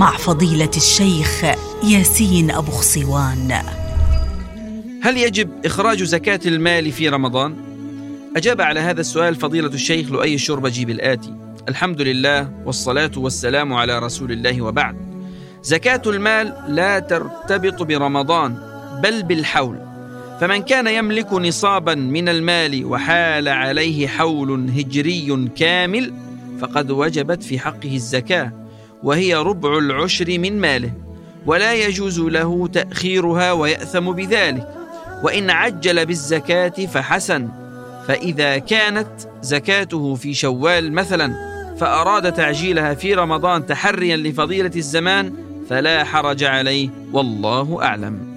مع فضيلة الشيخ ياسين أبو خصوان هل يجب إخراج زكاة المال في رمضان؟ أجاب على هذا السؤال فضيلة الشيخ لؤي الشربجي بالآتي الحمد لله والصلاة والسلام على رسول الله وبعد. زكاة المال لا ترتبط برمضان بل بالحول. فمن كان يملك نصابا من المال وحال عليه حول هجري كامل فقد وجبت في حقه الزكاة. وهي ربع العشر من ماله ولا يجوز له تأخيرها ويأثم بذلك. وإن عجل بالزكاة فحسن فإذا كانت زكاته في شوال مثلا فأراد تعجيلها في رمضان تحريا لفضيلة الزمان فلا حرج عليه والله أعلم.